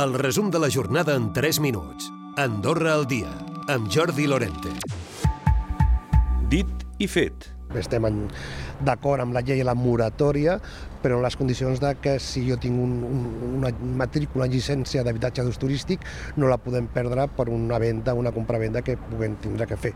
El resum de la jornada en 3 minuts. Andorra al dia, amb Jordi Lorente. Dit i fet. Estem d'acord amb la llei i la moratòria, però en les condicions de que si jo tinc un, un, una matrícula, una llicència d'habitatge d'ús turístic, no la podem perdre per una venda, una compravenda que puguem tindre que fer.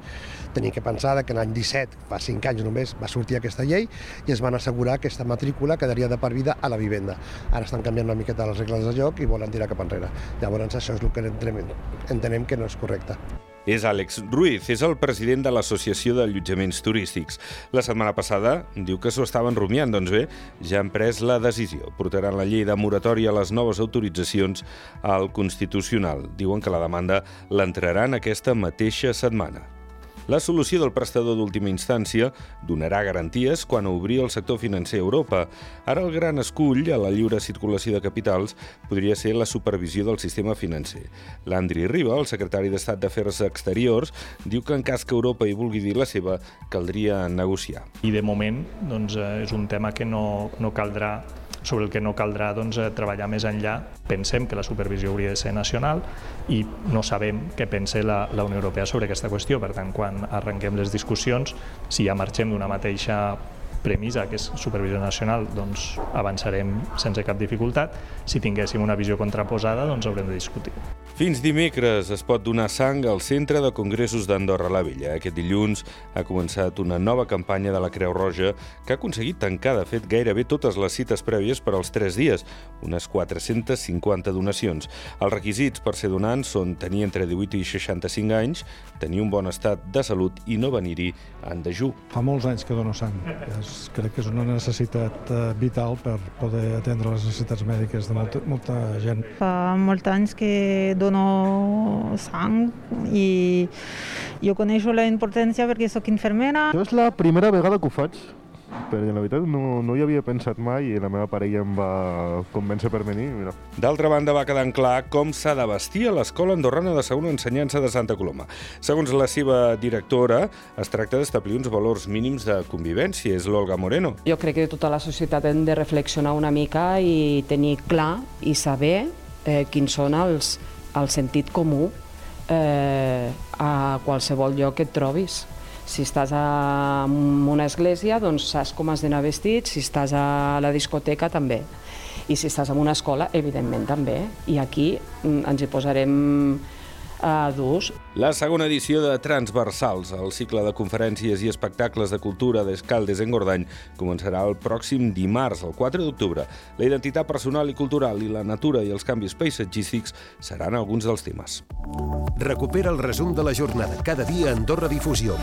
Tenim que pensar que l'any 17, fa 5 anys només, va sortir aquesta llei i es van assegurar que aquesta matrícula quedaria de per vida a la vivenda. Ara estan canviant una miqueta les regles de joc i volen tirar cap enrere. Llavors això és el que entenem, entenem que no és correcte. És Àlex Ruiz, és el president de l'Associació d'Allotjaments Turístics. La setmana passada diu que s'ho estaven rumiant, doncs bé, ja han pres la decisió. Portaran la llei de moratòria a les noves autoritzacions al Constitucional. Diuen que la demanda l'entraran aquesta mateixa setmana. La solució del prestador d'última instància donarà garanties quan obri el sector financer a Europa. Ara el gran escull a la lliure circulació de capitals podria ser la supervisió del sistema financer. L'Andri Riba, el secretari d'Estat d'Afers Exteriors, diu que en cas que Europa hi vulgui dir la seva, caldria negociar. I de moment doncs, eh, és un tema que no, no caldrà sobre el que no caldrà doncs, eh, treballar més enllà. Pensem que la supervisió hauria de ser nacional i no sabem què pensa la, la Unió Europea sobre aquesta qüestió. Per tant, quan arrenquem les discussions, si ja marxem d'una mateixa premissa, que és supervisió nacional, doncs avançarem sense cap dificultat. Si tinguéssim una visió contraposada, doncs haurem de discutir. Fins dimecres es pot donar sang al Centre de Congressos d'Andorra la Vella. Aquest dilluns ha començat una nova campanya de la Creu Roja que ha aconseguit tancar, de fet, gairebé totes les cites prèvies per als tres dies, unes 450 donacions. Els requisits per ser donants són tenir entre 18 i 65 anys, tenir un bon estat de salut i no venir-hi en dejú. Fa molts anys que dono sang. És, crec que és una necessitat eh, vital per poder atendre les necessitats mèdiques de molta, molta gent. Fa molts anys que dono sang i jo coneixo la importància perquè sóc infermera. Això és la primera vegada que ho faig, perquè la veritat no, no hi havia pensat mai i la meva parella em va convèncer per venir. Mira. D'altra banda, va quedant clar com s'ha de vestir a l'Escola Andorrana de Segona Ensenyança de Santa Coloma. Segons la seva directora, es tracta d'establir uns valors mínims de convivència. És l'Olga Moreno. Jo crec que tota la societat hem de reflexionar una mica i tenir clar i saber eh, quins són els, el sentit comú eh, a qualsevol lloc que et trobis. Si estàs a una església, doncs saps com has d'anar vestit, si estàs a la discoteca també. I si estàs en una escola, evidentment també. I aquí mm, ens hi posarem a durs. La segona edició de Transversals, el cicle de conferències i espectacles de cultura d'Escaldes en Gordany, començarà el pròxim dimarts, el 4 d'octubre. La identitat personal i cultural i la natura i els canvis paisatgístics seran alguns dels temes. Recupera el resum de la jornada cada dia a Andorra Difusió.